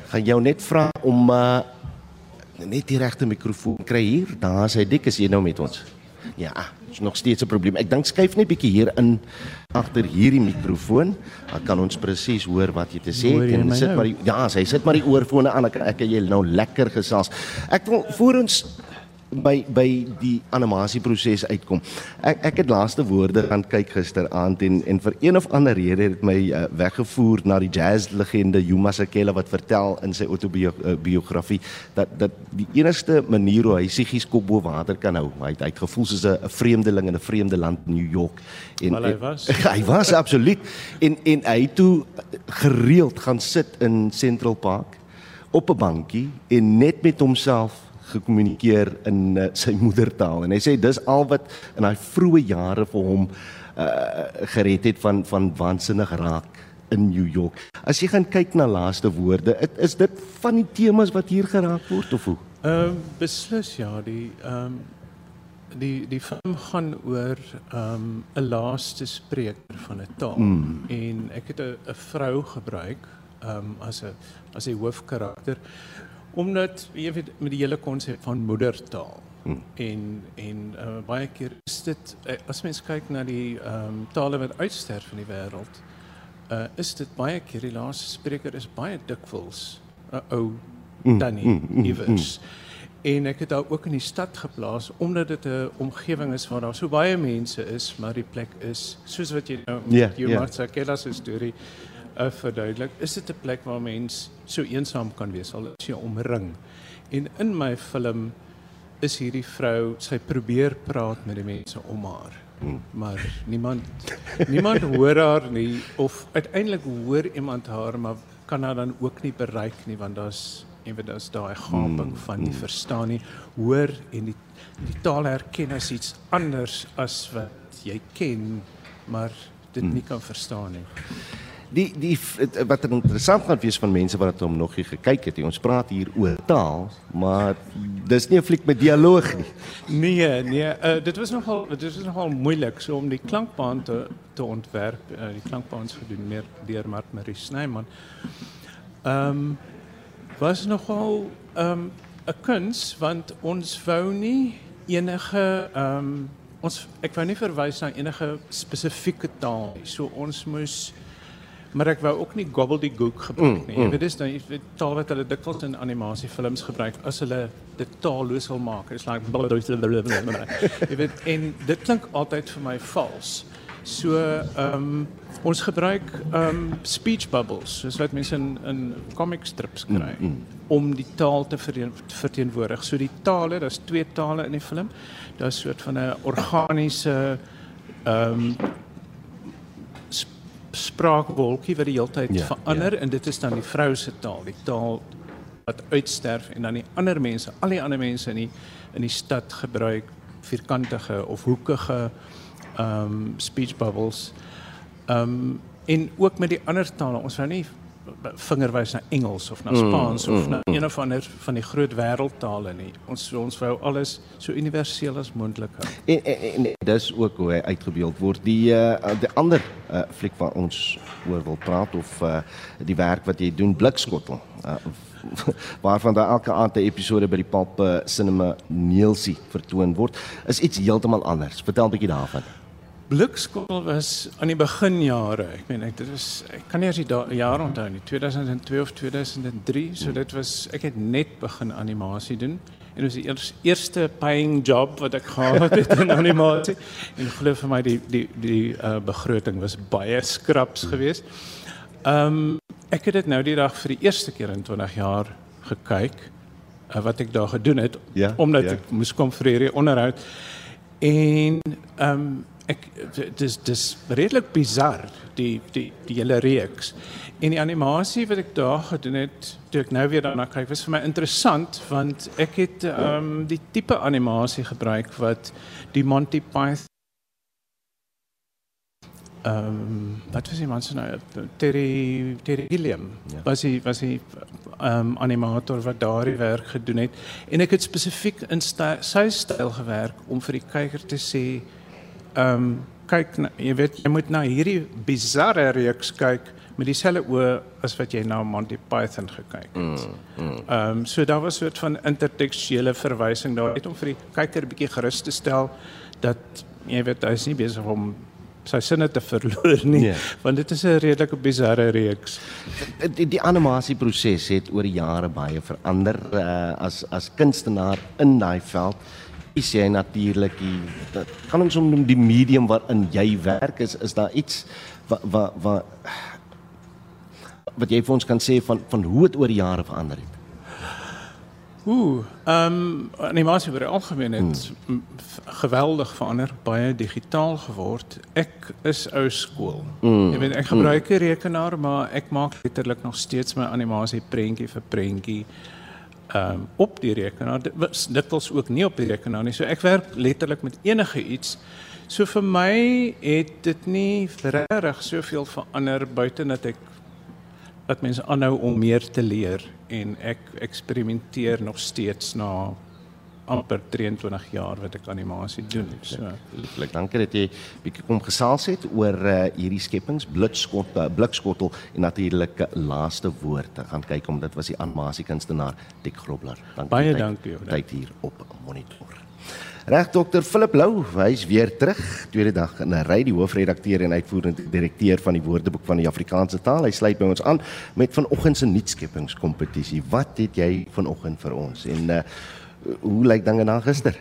Gaan jou net vra om uh, net die regte mikrofoon kry hier. Daar is hy dik as jy nou met ons. Ja, is nog steeds 'n probleem. Ek dink skuif net bietjie hier in agter hierdie mikrofoon. Dan kan ons presies hoor wat jy te sê het en sit nou? maar die, ja, hy sit maar die oorfone aan. Ek ek jy nou lekker gesels. Ek wil voor ons by by die animasieproses uitkom. Ek ek het laaste woorde gaan kyk gisteraand en en vir een of ander rede het my uh, weggevoer na die jazzlegende Yuma Sakela wat vertel in sy autobiografie uh, dat dat die enigste manier hoe hy psigies kop bo water kan hou, hy het, hy het gevoel soos 'n vreemdeling in 'n vreemde land New York. En Wel, hy was. En, hy was absoluut. En en hy toe gereeld gaan sit in Central Park op 'n bankie en net met homself gekommunikeer in uh, sy moedertaal en hy sê dis al wat in daai vroeë jare vir hom uh, gered het van van waansinnig raak in New York. As jy gaan kyk na laaste woorde, it, is dit van die temas wat hier geraak word of hoe? Ehm uh, beslis ja, die ehm um, die die film gaan oor ehm um, 'n laaste spreker van 'n taal mm. en ek het 'n 'n vrou gebruik ehm um, as 'n as 'n hoofkarakter omdat jy weet met die hele konsep van moedertaal hmm. en en uh, baie keer is dit uh, as mens kyk na die ehm um, tale wat uitsterf in die wêreld uh, is dit baie keer die laaste spreker is baie dikwels 'n ou hmm, tannie hmm, hmm, iewers hmm. en ek het daar ook in die stad geplaas omdat dit 'n omgewing is waar daar so baie mense is maar die plek is soos wat jy nou met yeah, jou yeah. Martha Keller se storie uh, verduidelik, is dit 'n plek waar mens so eensaam kan wees al is jy omring. En in my film is hierdie vrou, sy probeer praat met die mense om haar. Hmm. Maar niemand niemand hoor haar nie of uiteindelik hoor iemand haar maar kan haar dan ook nie bereik nie want daar's en weet daar's daai gaping hmm. van nie hmm. verstaan nie hoor en die die taal herken as iets anders as wat jy ken maar dit nie kan verstaan nie die die wat er interessant gaan wees van mense wat hom nog nie gekyk het nie. Ons praat hier oor taal, maar dis nie 'n fliek met dialoog nie. Nee, nee, uh, dit was nogal dit is nogal moeilik so om die klankbaan te te ontwerp. Uh, die klankbaan is gedoen meer deur Mart Marie Snyman. Ehm um, was nogal ehm um, 'n kuns want ons wou nie enige ehm um, ons ek wou nie verwys na enige spesifieke taal nie. So ons moes maar ek wou ook nie gobbledygook gebruik nie. Mm, mm. Dis nou taal wat hulle dikwels in animasiefilms gebruik as hulle dit taalloos wil maak. It's like Jy weet en dit klink altyd vir my vals. So um, ons gebruik um, speech bubbles, soos wat mense in in comic strips kry mm, mm. om die taal te verteenwoordig. So die tale, daar's twee tale in die film. Daar's soort van 'n organiese ehm um, spraakwolkie wat die hele tyd ja, verander ja. en dit is dan die vrou se taal, die taal wat uitsterf en dan die ander mense, al die ander mense in die in die stad gebruik vierkantige of hoekige ehm um, speech bubbles. Ehm um, en ook met die ander tale, ons wou nie vingerwys na Engels of na mm, Spaans mm, of na mm, een of ander van die groot wêreldtale nie. Ons ons wou alles so universeel as moontlik hou. En, en, en dis ook hoe hy uitgebeeld word. Die uh, die ander uh, fliek wat ons oor wil praat of uh, die werk wat jy doen Blikskottel. Uh, waarvan daar elke aand 'n episode by die Pop Cinema Neelsie vertoon word, is iets heeltemal anders. Vertel 'n bietjie daarvan. Blikskool was aan die beginjare. Ek meen ek dit was ek kan nie as die jaar onthou nie, 2002 of 2003. So dit was ek het net begin animasie doen en dit was die eers, eerste paying job wat ek gehad het in animasie. En glo vir my die die die uh, begroting was baie skraps geweest. Ehm um, ek het dit nou die dag vir die eerste keer in 20 jaar gekyk uh, wat ek daar gedoen het ja, omdat ja. ek moes kom vir hierdie onderhoud. En ehm um, ek dis dis redelik bizar die die die hele reeks. En die animasie wat ek daar gedoen het, toe ek nou weer daarna kyk, was vir my interessant want ek het ehm um, die tipe animasie gebruik wat die Monty Python ehm um, wat was die man se nou Terry Terry Gilliam ja. was hy was hy ehm um, animator wat daardie werk gedoen het en ek het spesifiek in sy styl gewerk om vir die kyker te sê ehm um, kyk na, jy weet jy moet na hierdie bizarre reeks kyk met dieselfde oë as wat jy na Monty Python gekyk het. Mm, mm. Ehm mm, um, so daar was 'n soort van intertekstuele verwysing daar net om vir die kyker 'n bietjie gerus te stel dat jy weet hy is nie besig om sy sinne te verloor nie nee. want dit is 'n redelike bizarre reeks. Die, die animasieproses het oor jare baie verander uh, as as kunstenaar in daai veld is jy natuurlik die kan ons noem die medium waarin jy werk is is daar iets wat wat wat wat jy vir ons kan sê van van hoe dit oor jare verander het. Ooh, ehm um, animasie oor algemeen het hmm. geweldig verander, baie digitaal geword. Ek is ou skool. Hmm. Ek weet ek gebruik 'n rekenaar, maar ek maak letterlik nog steeds my animasie prentjie vir prentjie ehm um, op die rekenaar. Dit was dikwels ook nie op die rekenaar nie. So ek werk letterlik met enige iets. So vir my het dit nie regtig soveel verander buite dat ek dat mense aanhou om meer te leer en ek eksperimenteer nog steeds na amper 23 jaar wat ek animasie doen. So, ek dankie dat jy bietjie kom gesels het oor uh, hierdie skepings blitskot uh, blikskottel en natuurlik laaste woorde. Gaan kyk om dit was die animasie kunstenaar Dick Grobler. Dankie. Baie dankie. Tyd hier op monitor. Reg dokter Philip Lou, hy's weer terug, tweede dag in 'n ry die hoofredakteur en uitvoerende direkteur van die Woordeboek van die Afrikaanse taal. Hy sluit by ons aan met vanoggend se nuutskeppingskompetisie. Wat het jy vanoggend vir ons en uh, hoe lyk dinge na gister?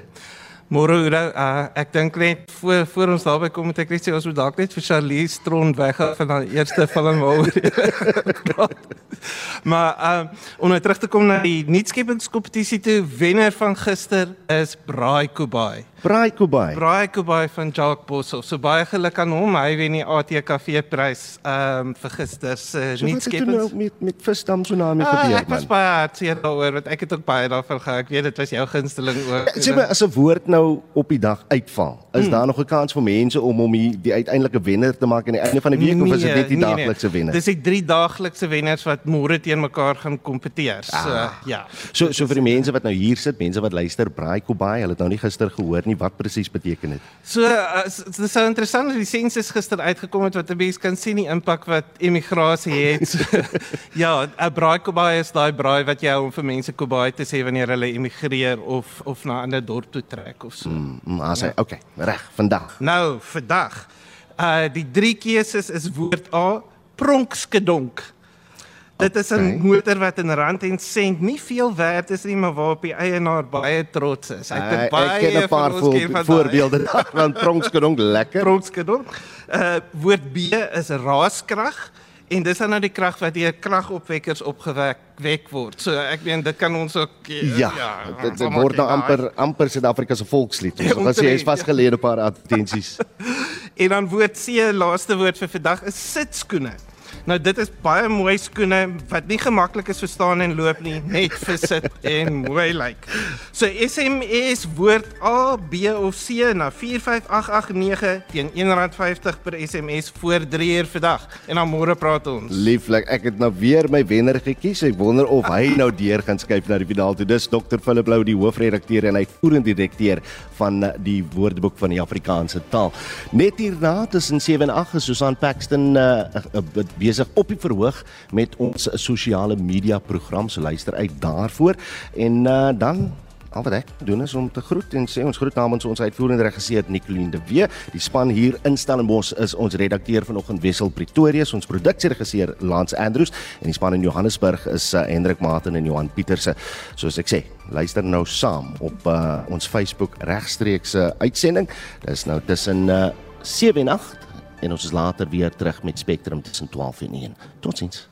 Môre uh, ek dink net voor voor ons daarby kom moet ek net sê ons moet dalk net vir Charlie Stron weggaan van die eerste film waaroor. maar um, om nou terug te kom na die nuutskeppingskompetisie toe wenner van gister is Braai Kubai. Braai Kubai. Braai Kubai van Jacques Boshoff. So baie geluk aan hom. Hy wen die ATKV prys ehm um, vir gister se uh, so nuutskeppings. Nou met met Visdam so na my uh, gebeur. Ek was baie hartseer daaroor want ek het ook baie daarvan gehou. Ek weet dit was jou gunsteling ook. Sê my as 'n woord nou op die dag uitval. Is hmm. daar nog 'n kans vir mense om om die, die uiteindelike wenner te maak aan die einde van die week nee, of is dit net die nee, daaglikse nee. wenner? Dis die drie daaglikse wenners wat môre teen mekaar gaan kompeteer. So ah. ja. So so vir die mense wat nou hier sit, mense wat luister, Braai Kubai, hulle het nou nie gister gehoor nie wat presies beteken dit. So uh, dit is so interessant dat die sensus gister uitgekom het wat 'n mens kan sien die impak wat immigrasie het. ja, 'n Braai Kubai is daai braai wat jy hou om vir mense Kubai te sê wanneer hulle immigreer of of na 'n ander dorp toe trek of so. Mm, maar sê, ja. okay, reg, vandag. Nou, vandag. Uh die drie keuses is woord A, pronkskedonk. Dit is 'n okay. motor wat in rand en sent nie veel werd is nie, maar waarop die eienaar baie trots is. Hy het uh, baie ek ken 'n paar vo voorbeelde van pronkskedonk lekker. Pronkskedonk. Uh woord B is raaskrag en dis dan nou die krag wat deur kragopwekkers opgewek wek word. So ek meen dit kan ons ook uh, ja, ja dit word nou amper amper Suid-Afrika se volkslied. Ons sê hy is vasgeleë op 'n paar advertensies. en dan woord C, laaste woord vir vandag is sitskoene. Nou dit is baie mooi skoene wat nie gemaklik is verstaan en loop nie, net vir sit en mooi lyk. Like. So SMS woord A, B of C na 45889 teen R1.50 per SMS voor 3 uur vandag. En dan môre praat ons. Lieflik, ek het nou weer my wenner gekies. Ek wonder of hy nou deur gaan skuif na die finaal toe. Dis Dr. Philip Lou, die hoofredakteur en uitvoerende direkteur van die Woordeboek van die Afrikaanse taal. Net hierna tussen 7 en 8 is Susan Paxton uh, uh, besig op die verhoog met ons sosiale media program. So luister uit daarvoor en uh, dan Al wat ek doen is om te groet en sê ons groet namens ons uitvoerende regisseur Nicoline de Wee. Die span hier in Stellenbosch is ons redakteur vanoggend Wessel Pretorius, ons produksieregisseur Lance Andrews en die span in Johannesburg is uh, Hendrik Martin en Johan Pieterse. Soos ek sê, luister nou saam op uh, ons Facebook regstreekse uitsending. Dis nou tussen uh, 7 en 8 en ons is later weer terug met Spectrum tussen 12 en 1. Totsiens.